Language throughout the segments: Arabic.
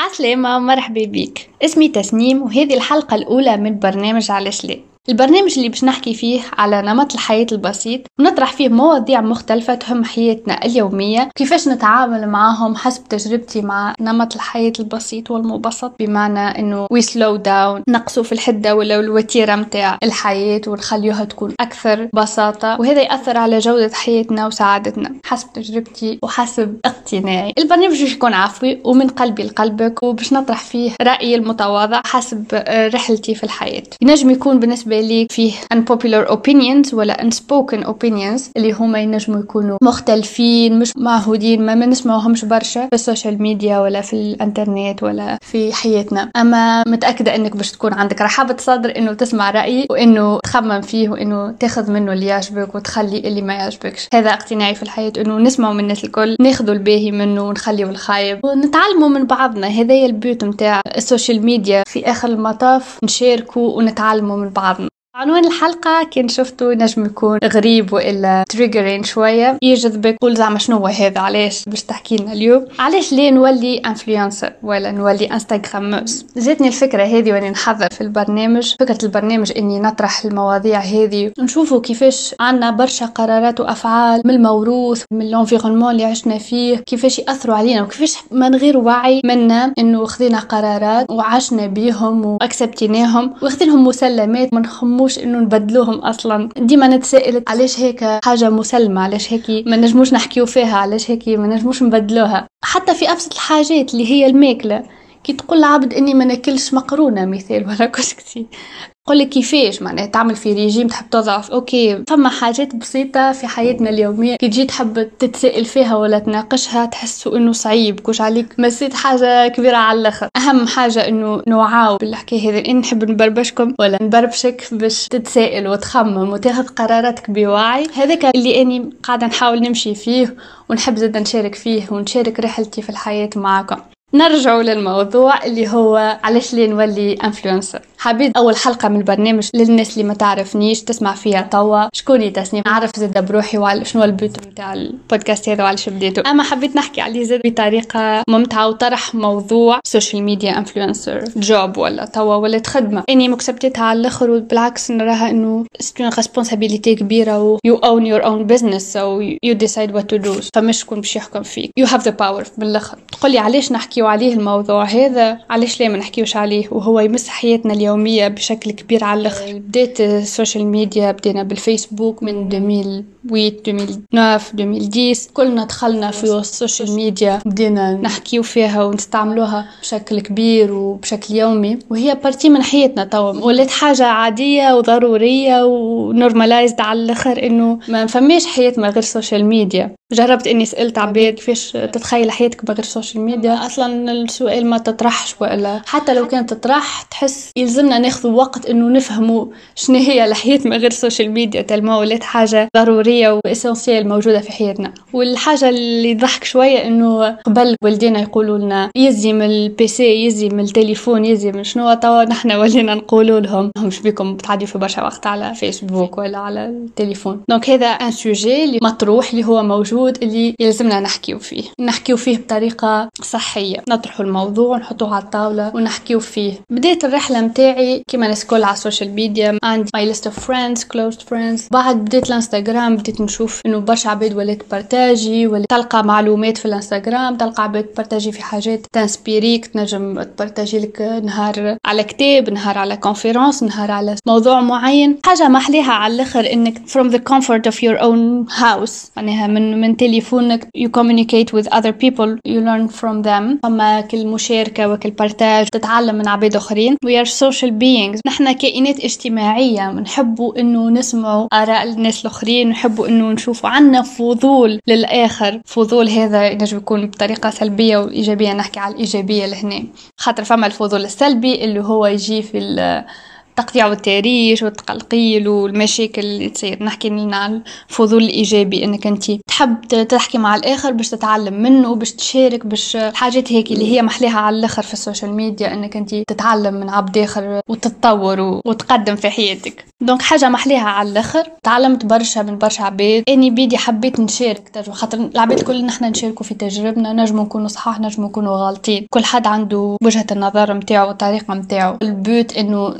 عسلامة مرحبا بيك اسمي تسنيم وهذه الحلقة الأولى من برنامج علاش لا البرنامج اللي باش نحكي فيه على نمط الحياة البسيط ونطرح فيه مواضيع مختلفة تهم حياتنا اليومية كيفاش نتعامل معاهم حسب تجربتي مع نمط الحياة البسيط والمبسط بمعنى إنه we slow down نقصوا في الحدة ولا الوتيرة متاع الحياة ونخليوها تكون أكثر بساطة وهذا يأثر على جودة حياتنا وسعادتنا حسب تجربتي وحسب اقتناعي. البرنامج باش يكون عفوي ومن قلبي لقلبك وباش نطرح فيه رأيي المتواضع حسب رحلتي في الحياة. ينجم يكون بالنسبة لي فيه unpopular opinions ولا unspoken opinions اللي هما ينجموا يكونوا مختلفين مش معهودين ما, ما نسمعوهمش برشا في السوشيال ميديا ولا في الانترنت ولا في حياتنا. أما متأكدة إنك باش تكون عندك رحابه صدر إنه تسمع رأيي وإنه تخمم فيه وإنه تاخذ منه اللي يعجبك وتخلي اللي ما يعجبكش. هذا اقتناعي في الحياة إنه نسمعوا من الناس الكل ناخذوا الباهي منه ونخليو الخايب ونتعلموا من بعضنا. هذا ال beauty متاع السوشيال ميديا في آخر المطاف نشاركوا ونتعلموا من بعضنا. عنوان الحلقة كان شفته نجم يكون غريب وإلا تريجرين شوية يجذبك قول زعما شنو هو هذا؟ علاش؟ باش تحكي لنا اليوم. علاش ليه نولي influenceur ولا نولي instagrameuse جاتني الفكرة هذه وأنا نحضر في البرنامج فكرة البرنامج إني نطرح المواضيع هذه نشوفوا كيفاش عنا برشا قرارات وأفعال من الموروث من l'environnement اللي عشنا فيه كيفاش يأثروا علينا وكيفاش من غير وعي منا إنه خذينا قرارات وعشنا بيهم و acceptيناهم واخذينهم مسلمات ما نجموش إنه نبدلوهم أصلا. ديما نتسائل علاش هيك حاجة مسلمة؟ علاش هيك ما نجموش نحكيو فيها؟ علاش هيك ما نجموش نبدلوها؟ حتى في أبسط الحاجات اللي هي الماكلة. كي تقول لعبد إني ما ناكلش مقرونة مثال ولا كشكتي. قولي كيفاش؟ معناها تعمل في ريجيم تحب تضعف okay فما حاجات بسيطة في حياتنا اليومية. كي تجي تحب تتسائل فيها ولا تناقشها تحسوا إنه صعيب. كوش عليك. مسيت حاجة كبيرة على الآخر. أهم حاجة إنه نوعاو بالحكاية هذه إن نحب نبربشكم ولا نبربشك باش تتسائل وتخمم وتاخذ قراراتك بوعي. هذاك اللي أني قاعدة نحاول نمشي فيه ونحب زاد نشارك فيه ونشارك رحلتي في الحياة معكم نرجع للموضوع اللي هو علاش ليه نولي influenceur حبيت أول حلقة من البرنامج للناس اللي ما تعرفنيش تسمع فيها توا. شكوني تسنيم نعرف زاد بروحي وعلى شنو ال but نتاع البودكاست هذا وعلاش بديته أما حبيت نحكي عليه زاد بطريقة ممتعة وطرح موضوع social media influencer job ولا توا ولا خدمه إني مكسبتها على الآخر وبالعكس نراها إنه c'est responsibility كبيرة و you own your own business so you decide what to do. فمش شكون باش يحكم فيك. You have the power بالآخر تقولي علاش نحكيو عليه الموضوع هذا علاش ليه ما نحكيوش عليه؟ وهو يمس حياتنا اليوم اليومية بشكل كبير على الأخر. بديت ال social media بدينا بالفيسبوك من 2008 2009 2010 كلنا دخلنا في ال social media بدينا نحكيو فيها ونستعملوها بشكل كبير وبشكل يومي. وهي partie من حياتنا توا. ولات حاجة عادية وضرورية و normalized على الأخر إنه ما فماش حياة من غير ال social media جربت إني سألت عباد كيفاش تتخيل حياتك من غير ال social media أصلا السؤال ما تطرحش ولا حتى لو كانت تطرح تحس يلزمنا ناخذ وقت إنه نفهموا شنو هي الحياة من غير ال social media تلما ولات حاجة ضرورية و essentielle موجودة في حياتنا. والحاجة اللي ضحك شوية إنه قبل والدينا يقولوا لنا من ال PC من التليفون من شنو توا نحن ولينا نقولوا لهم مش بكم بتعدي في برشا وقت على فيسبوك ولا على التليفون. donc هذا un sujet اللي مطروح اللي هو موجود اللي يلزمنا نحكيو فيه. نحكيو فيه بطريقة نطرحوا الموضوع ونحطوه على الطاولة ونحكيو فيه. بديت الرحلة متاعي كما نسكول على ال social media عندي my list of friends close friends بعد بديت الانستغرام بديت نشوف إنه برشا عباد ولات partager ولا تلقى معلومات في الانستغرام تلقى عباد partager في حاجات t'inspireيك تنجم ت partager لك نهار على كتاب نهار على conférence نهار على موضوع معين. حاجة محليها على الآخر إنك from the comfort of your own house. معناها من من تليفونك you communicate with other people you learn from them. فما وكل partage تتعلم من عباد آخرين. We are social beings. نحن كائنات اجتماعية بنحبوا إنه نسمعوا آراء الناس الآخرين نحبوا إنه نشوفوا عنا فضول للآخر. فضول هذا ينجم يكون بطريقة سلبية وإيجابية. نحكي على الإيجابية لهنا. خاطر فما الفضول السلبي اللي هو يجي في التقطيع والتاريخ والتقلقيل والمشاكل اللي تصير. نحكي لنا عن الفضول الإيجابي إنك أنت تحب تحكي مع الآخر باش تتعلم منه باش تشارك باش الحاجات هيك اللي هي محليها على الآخر في ال social media إنك أنت تتعلم من عبد آخر وتتطور وتقدم في حياتك. donc حاجة محليها على الآخر. تعلمت برشا من برشا عباد. أني بيدي حبيت نشارك تجربة. خاطر العباد الكل نحنا نشاركوا في تجربنا. نجموا نكونوا صحاح نجموا نكونوا غالطين. كل حد عنده وجهة النظر نتاعو والطريقة نتاعو ال but إنه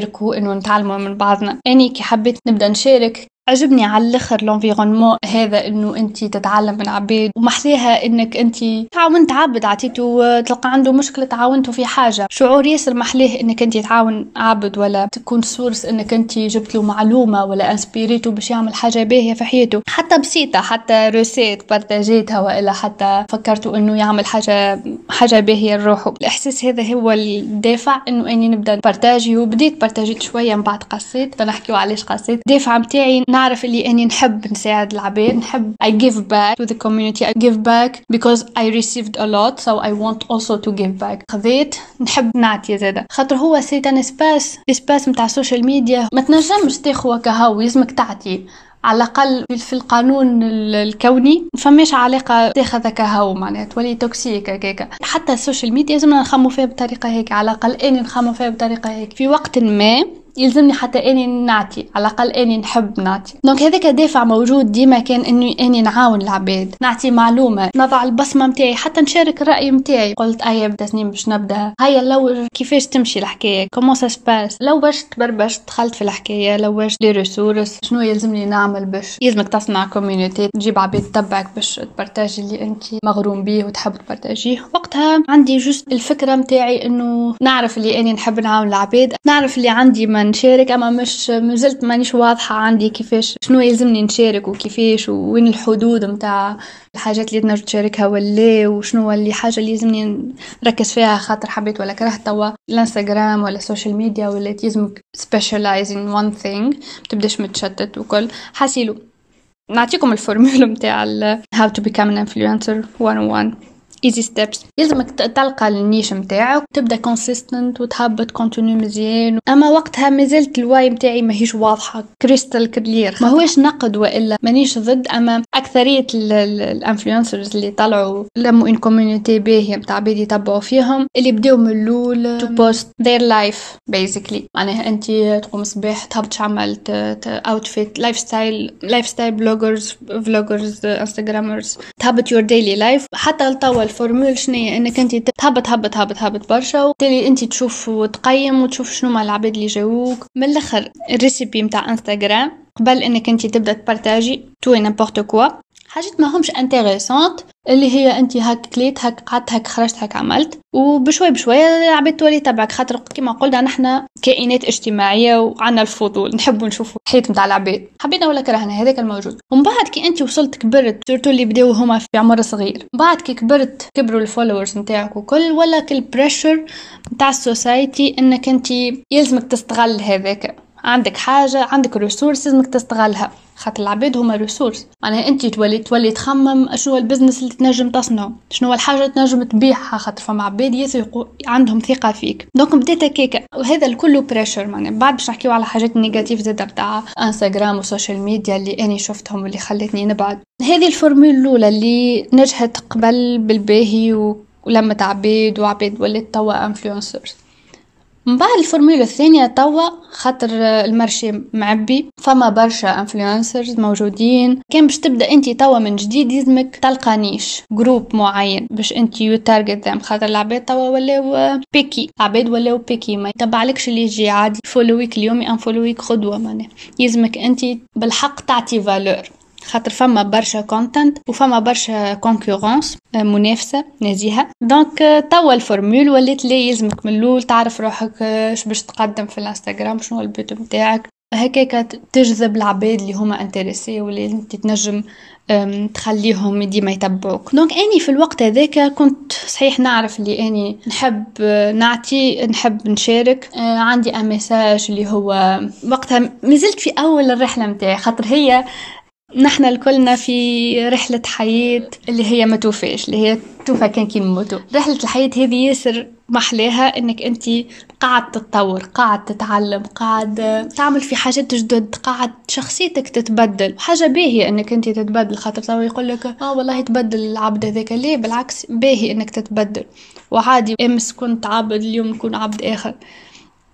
نشاركوا إنه نتعلموا من بعضنا. أني كي حبيت نبدأ نشارك عجبني على الآخر l'environnement هذا إنه أنت تتعلم من عباد ومحليها إنك أنت تعاونت عبد عطيته تلقى عنده مشكلة تعاونته في حاجة. شعور ياسر محليه إنك أنت تعاون عبد ولا تكون source إنك أنت جبت له معلومة ولا inspirيته باش يعمل حاجة باهية في حياته. حتى بسيطة حتى recette partageيتها والا حتى فكرتوا إنه يعمل حاجة حاجة باهية لروحه الإحساس هذا هو الدافع إنه أني نبدأ بارتاجي وبديت partageيت شوية من بعد قصيت نحكيو علاش قصيت. الدافع نتاعي نعرف اللي إني نحب نساعد العباد نحب I give back to the community. I give back because I received a lot so I want also to give back. خذيت نحب نعطي زادا خاطر هو c'est un espace espace نتاع ال social media ما تنجمش تاخو كهو لازمك تعطي. على الأقل في القانون الكوني فماش علاقة تاخذ كهو معناها تولي toxique هكاك حتى ال social media لازمنا نخمو فيها بطريقة هيك على الأقل إني نخمو فيها بطريقة هيك. في وقت ما يلزمني حتى إني نعطي على الأقل إني نحب نعطي donc هذاك دافع موجود ديما كان اني إني نعاون العباد نعطي معلومة نضع البصمة متاعي حتى نشارك الرأي متاعي. قلت اي بدأ سنين باش نبدأ. هيا لو كيفاش تمشي الحكاية؟ comment ça se passe لو باش تبربش دخلت في الحكاية لو باش les ressources شنو يلزمني نعمل باش؟ يلزمك تصنع community تجيب عباد تتبعك باش تبارتاجي اللي أنت مغروم بيه وتحب تبارتاجيه. وقتها عندي juste الفكرة متاعي إنه نعرف اللي أني نحب نعاون العباد نعرف اللي عندي ما نشارك أما مش مازلت مانيش واضحة عندي كيفاش شنو يلزمني نشارك وكيفاش وين الحدود متاع الحاجات اللي تنجم تشاركها ولا وشنو اللي حاجة اللي يلزمني نركز فيها خاطر حبيت. ولا كرهت توا الإنستغرام ولا ال social media ولا يلزمك specialize in one thing تبداش متشتت وكل. حاسيلو. نعطيكم الفورمولا متاع how to become an influencer 101 easy steps يلزمك تلقى ال niche متاعك تبدأ consistent وتهبط contenu مزيان. أما وقتها مازلت ال why متاعي ماهيش واضحة crystal clear ما هوش نقد وإلا مانيش ضد أما أكثرية ال influencers اللي طلعوا لموا une community باهية متاع عباد يتبعوا فيهم اللي بداو من الأول to post their life basically معناها أنت تقوم الصباح تهبط عملت outfit lifestyle lifestyle bloggers vloggers Instagrammers تهبط your daily life حتى لتوا ال formule هي؟ إنك أنت تهبط هبط هبط هبط برشا وبالتالي أنت تشوف وتقيم وتشوف شنو ما العباد اللي جاوك. من الأخر ال recipe متاع انستغرام قبل إنك انت تبدأ تبارتاجي tout n'importe quoi. حاجات ما همش intéressantes اللي هي انت هاك كليت هاك قعدت هاك خرجت هاك عملت. وبشوي بشوي العباد تولي تبعك خاطر كيما قلنا نحنا كائنات اجتماعية وعنا الفضول نحبوا نشوفوا الحياة نتاع العباد. حبينا ولا كرهنا هذاك الموجود. ومن بعد كي انت وصلت كبرت surtout اللي بداو هما في عمر صغير. من بعد كي كبرت كبروا ال followers نتاعك وكل ولا كل pressure نتاع ال society إنك انت يلزمك تستغل هذاك. عندك حاجة عندك resource لازمك تستغلها. خاطر العباد هما resource معناها أنت تولي تولي تخمم شنو ال business اللي تنجم تصنعه. شنو الحاجة اللي تنجم تبيعها. خاطر فما عباد يثقوا عندهم ثقة فيك. donc بديت هكاك. وهذا الكل pressure معناها بعد باش نحكيو على حاجات négatives زادة بتاع انستغرام و social media اللي أني شفتهم واللي خلتني نبعد. هذه ال formule الأولى اللي نجحت قبل بالباهي ولما عباد وعباد ولات توا influencers من بعد الفورمولا الثانية توا خاطر ال marché معبي. فما برشا influencers موجودين. كان باش تبدأ أنت توا من جديد يلزمك تلقى niche group معين باش أنت you target them خاطر العباد توا ولاو picky عباد ولاو picky. ما يتبعلكش اللي يجي عادي. follow يك اليوم unfollow يك غدوة معناها. يلزمك أنت بالحق تعطي valeur خاطر فما برشا content وفما برشا concurrence آه، منافسة نزيهة. donc آه، توا ال formule ولات لي يلزمك من الأول تعرف روحك آه، اش باش تقدم في الانستغرام شنو ال but نتاعك هكاك تجذب العباد اللي هما intéressés واللي أنت تنجم تخليهم ديما يتبعوك. donc أني في الوقت هذاك كنت صحيح نعرف اللي أني نحب نعطي نحب نشارك. عندي message اللي هو وقتها مازلت في أول الرحلة نتاعي خاطر هي نحن الكلنا في رحلة حياة اللي هي ما توفاش اللي هي توفى كان كي نموتوا رحلة الحياة هذه ياسر محلاها إنك أنت قاعد تتطور قاعد تتعلم قاعد تعمل في حاجات جدد قاعد شخصيتك تتبدل. حاجة باهية إنك أنت تتبدل خاطر تو يقول لك آه والله يتبدل العبد هذاك. ليه؟ بالعكس باهي إنك تتبدل. وعادي أمس كنت عبد اليوم نكون عبد آخر.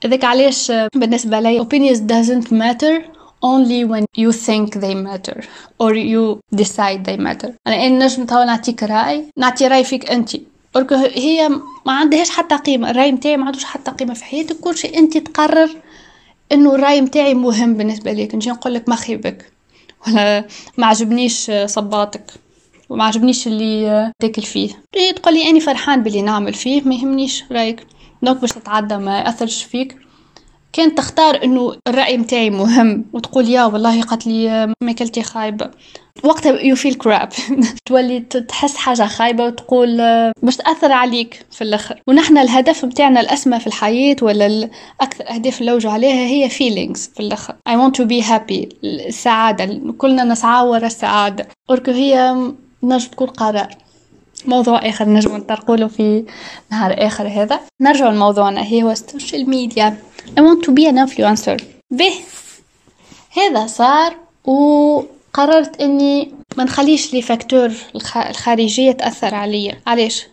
هذاك علاش بالنسبة لي opinions doesn't matter. Only when you think they matter or you decide they matter. أنا نجم توا نعطيك رأي نعطي رأي فيك أنت. هي ما عندهاش حتى قيمة. الرأي متاعي ما عندوش حتى قيمة في حياتك. كل شيء أنت تقرر إنه الرأي متاعي مهم بالنسبة لك نجي نقول لك ما خيبك. ولا ما عجبنيش صباطك. وما عجبنيش اللي تاكل فيه. تقول لي اني فرحان باللي نعمل فيه. ما يهمنيش رأيك. دونك باش تتعدى ما يأثرش فيك. كان تختار إنه الرأي متاعي مهم وتقول يا والله قالت لي ماكلتي خايبة. وقتها you feel crap تولي تحس حاجة خايبة وتقول باش تأثر عليك في الآخر. ونحن الهدف متاعنا الأسمى في الحياة ولا أكثر أهداف نلوج عليها هي feelings في الآخر. I want to be happy. السعادة كلنا نسعى ورا السعادة. وركو هي نجم تكون قرار. موضوع آخر نجم نطرقوله في نهار آخر هذا. نرجع لموضوعنا هي هو ال social media I want to be an influencer. به هذا صار وقررت إني ما نخليش les facteurs الخارجية تأثر عليا. علاش؟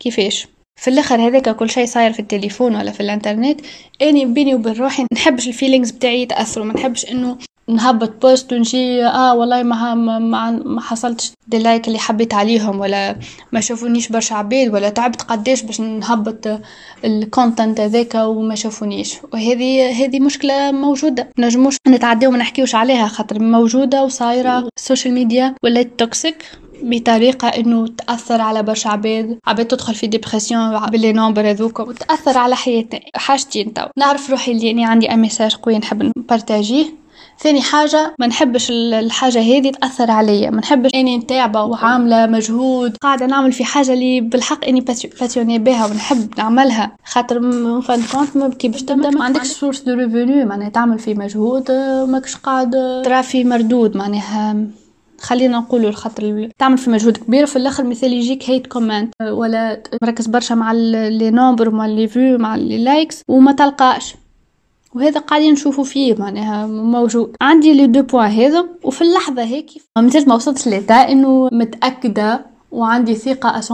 كيفاش؟ في الآخر هذاك كل شيء صاير في التليفون ولا في الإنترنت. اني بيني وبين روحي نحبش ال feelings بتاعي يتأثروا ما نحبش إنه نهبط post ونجي آه والله ما ما, ما حصلتش des likes اللي حبيت عليهم ولا ما شافونيش برشا عباد ولا تعبت قداش باش نهبط ال content هذاك وما شافونيش. وهذه هذه مشكلة موجودة. نجموش نتعداو وما نحكيوش عليها خاطر موجودة وصايرة. ال social media ولات toxique بطريقة إنه تأثر على برشا عباد عباد تدخل في dépression ب les nombres هذوك وتأثر على حياتنا حاجتين تو. نعرف روحي اللي اني عندي un message قوي نحب نبارتاجيه. ثاني حاجة ما نحبش الحاجة هذه تأثر عليا ما نحبش إني نتابعه وعاملة مجهود قاعدة نعمل في حاجة اللي بالحق إني passionnée بها ونحب نعملها. خاطر fin de compte كي باش تبدا ما عندكش source de revenu معناها تعمل في مجهود ماكش قاعد ترى في مردود معناها خلينا نقولوا الخاطر تعمل في مجهود كبير في الآخر مثال يجيك hate comment ولا مركز برشا مع les nombres مع les views مع les likes وما تلقاش. وهذا قاعدين نشوفوا فيه معناها موجود عندي les deux points هذا وفي اللحظة هيك مازلت ما وصلتش لتا إنه متأكدة وعندي ثقة 100%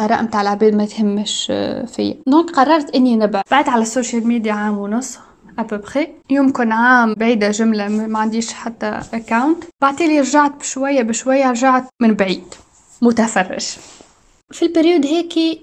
آراء متاع العباد ما تهمش فيا. donc قررت إني نبعد على ال social media عام ونص ابوبخي يمكن عام بعيدة جملة ما عنديش حتى account بعتلي رجعت بشوية بشوية رجعت من بعيد. متفرج. في ال période هيك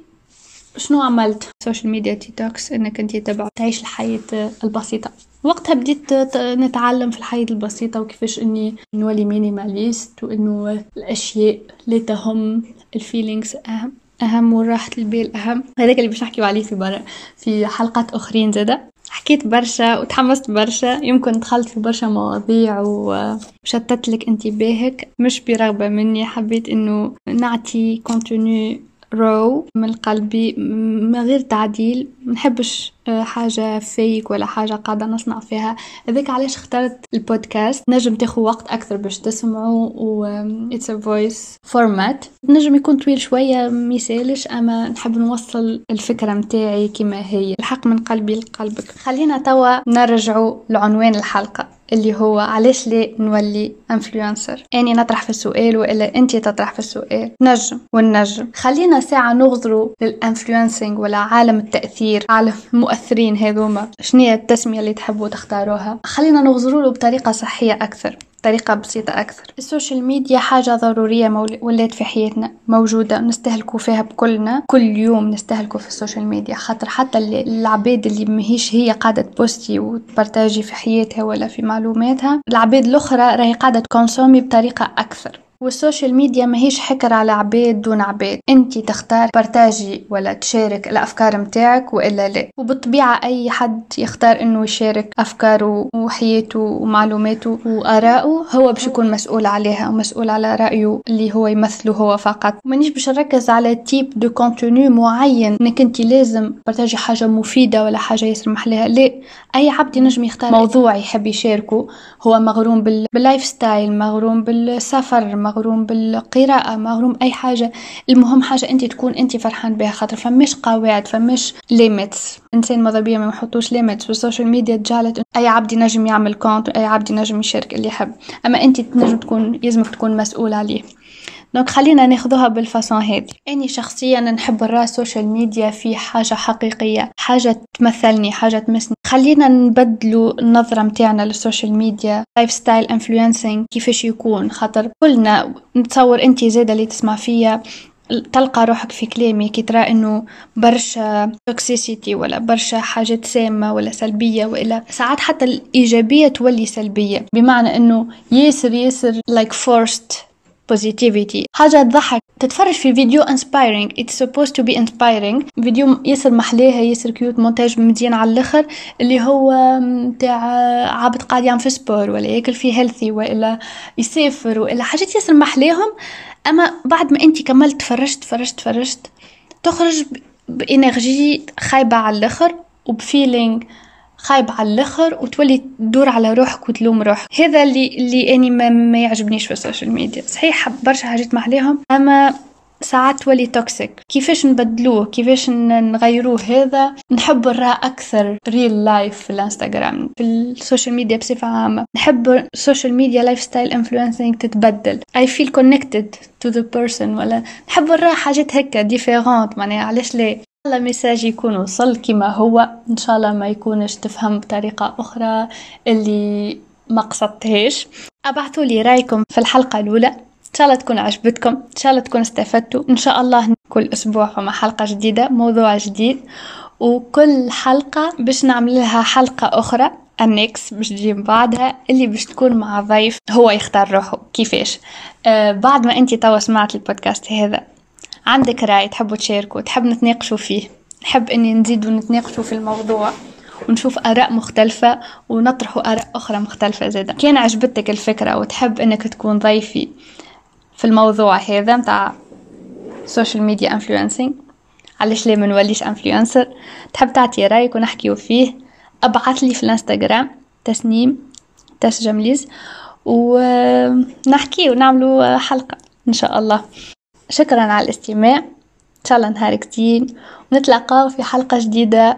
شنو عملت؟ social media detox إنك أنت تبع تعيش الحياة البسيطة. وقتها بديت نتعلم في الحياة البسيطة وكيفاش إني نولي minimalist وإنه الأشياء اللي تهم ال feelings اهم أهم وراحة البال أهم. هذاك اللي باش نحكيو عليه في برا في حلقات أخرين زادا حكيت برشا وتحمست برشا. يمكن دخلت في برشا مواضيع وشتت لك أنتباهك. مش برغبة مني. حبيت إنه نعطي contenu raw من قلبي من غير تعديل منحبش آه، حاجة فيك ولا حاجة قاعدة نصنع فيها. هذاك علاش اخترت البودكاست؟ نجم تاخو وقت أكثر باش تسمعوا و it's a voice format. نجم يكون طويل شوية ميسالش أما نحب نوصل الفكرة متاعي كما هي. الحق من قلبي لقلبك. خلينا توا نرجعوا لعنوان الحلقة. اللي هو علاش ليه نولي influencer أني نطرح في السؤال وإلا أنت تطرح في السؤال. نجم ونجم خلينا ساعة نغزروا لل influencing ولا عالم التأثير عالم المؤثرين هذوما. شنو التسمية اللي تحبوا تختاروها؟ خلينا نغزروا له بطريقة صحية أكثر. بطريقة بسيطة أكثر. ال social media حاجة ضرورية ولات في حياتنا موجودة نستهلكوا فيها بكلنا. كل يوم نستهلكوا في ال social media خاطر حتى العباد اللي ماهيش هي قاعدة تبوستي وتبرتاجي في حياتها ولا في معلوماتها العباد الأخرى راهي قاعدة تكونسومي بطريقة أكثر. وال social media ماهيش حكر على عباد دون عباد. انت تختار بارتاجي ولا تشارك الأفكار متاعك وإلا لا. وبالطبيعة أي حد يختار إنه يشارك أفكاره وحياته ومعلوماته وآراءه هو باش يكون مسؤول عليها ومسؤول على رأيه اللي هو يمثله هو فقط. مانيش باش نركز على type de contenu معين إنك انت لازم بارتاجي حاجة مفيدة ولا حاجة يسمح لها. لا أي عبد ينجم يختار موضوع. يحب يشاركه. هو مغروم بال lifestyle مغروم بالسفر مغروم بالقراءة مغروم أي حاجة. المهم حاجة أنت تكون أنت فرحان بها خاطر فماش قواعد فماش limits إنسان ماذا بيا ما يحطوش limits وال social media تجعلت أي عبد ينجم يعمل compte أي عبد ينجم يشارك اللي يحب. أما أنت تنجم تكون يلزمك تكون مسؤول عليه. donc خلينا ناخذوها بال façon هذه. أني شخصيا نحب نرى ال social media في حاجة حقيقية حاجة تمثلني حاجة تمسني. خلينا نبدلوا النظرة متاعنا لل social media lifestyle influencing كيفاش يكون. خاطر كلنا نتصور أنت زاده اللي تسمع فيا تلقى روحك في كلامي كي ترى إنه برشا toxicity ولا برشا حاجات سامة ولا سلبية وإلا ساعات حتى الإيجابية تولي سلبية. بمعنى إنه ياسر ياسر like forced positivity. حاجة تضحك. تتفرج في فيديو inspiring. It's supposed to be inspiring. فيديو ياسر محلاها ياسر cute مونتاج مزيان على الآخر اللي هو تاع عبد قاعد يعمل في sport ولا ياكل في healthy ولا يسافر ولا حاجات ياسر محلاهم أما بعد ما انت كملت تفرجت تفرجت تفرجت تخرج ب energy خايبة على الآخر وب feeling خايب على الآخر وتولي تدور على روحك وتلوم روحك. هذا اللي اللي أني ما, ما يعجبنيش في ال social media صحيح برشا حاجات محليهم أما ساعات تولي toxic كيفاش نبدلوه؟ كيفاش نغيروه؟ هذا نحب نرى أكثر real life في الانستغرام في ال social media بصفة عامة. نحب ال social media lifestyle influencing تتبدل. I feel connected to the person ولا نحب نرى حاجات هكا different معناها علاش لا؟ الله message يكون وصل كما هو. إن شاء الله ما يكونش تفهم بطريقة أخرى اللي ما قصدتهاش. أبعثوا لي رأيكم في الحلقة الأولى. إن شاء الله تكون عجبتكم. إن شاء الله تكون استفدتوا. إن شاء الله كل أسبوع فما حلقة جديدة موضوع جديد. وكل حلقة باش نعمل لها حلقة أخرى النكس باش تجي بعدها اللي باش تكون مع ضيف هو يختار روحه. كيفاش؟ آه بعد ما انت توا سمعت البودكاست هذا. عندك رأي تحبوا تشاركوا تحب نتناقشوا فيه. نحب إني نزيد ونتناقشوا في الموضوع ونشوف آراء مختلفة ونطرحوا آراء أخرى مختلفة زادة كان عجبتك الفكرة وتحب أنك تكون ضيفي في الموضوع هذا متاع social media influencing علاش ليه ما نوليش influencer تحب تعطي رأيك ونحكيو فيه؟ أبعث لي في الإنستغرام تسنيم تس جمليز ونحكي ونعملوا حلقة إن شاء الله. شكرا على الاستماع. إن شاء الله نهارك زين ونتلاقاو في حلقة جديدة.